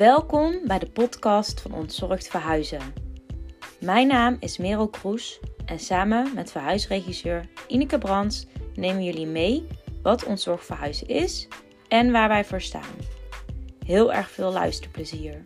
Welkom bij de podcast van Ontzorgd Verhuizen. Mijn naam is Merel Kroes en samen met verhuisregisseur Ineke Brands nemen jullie mee wat Ontzorgd Verhuizen is en waar wij voor staan. Heel erg veel luisterplezier.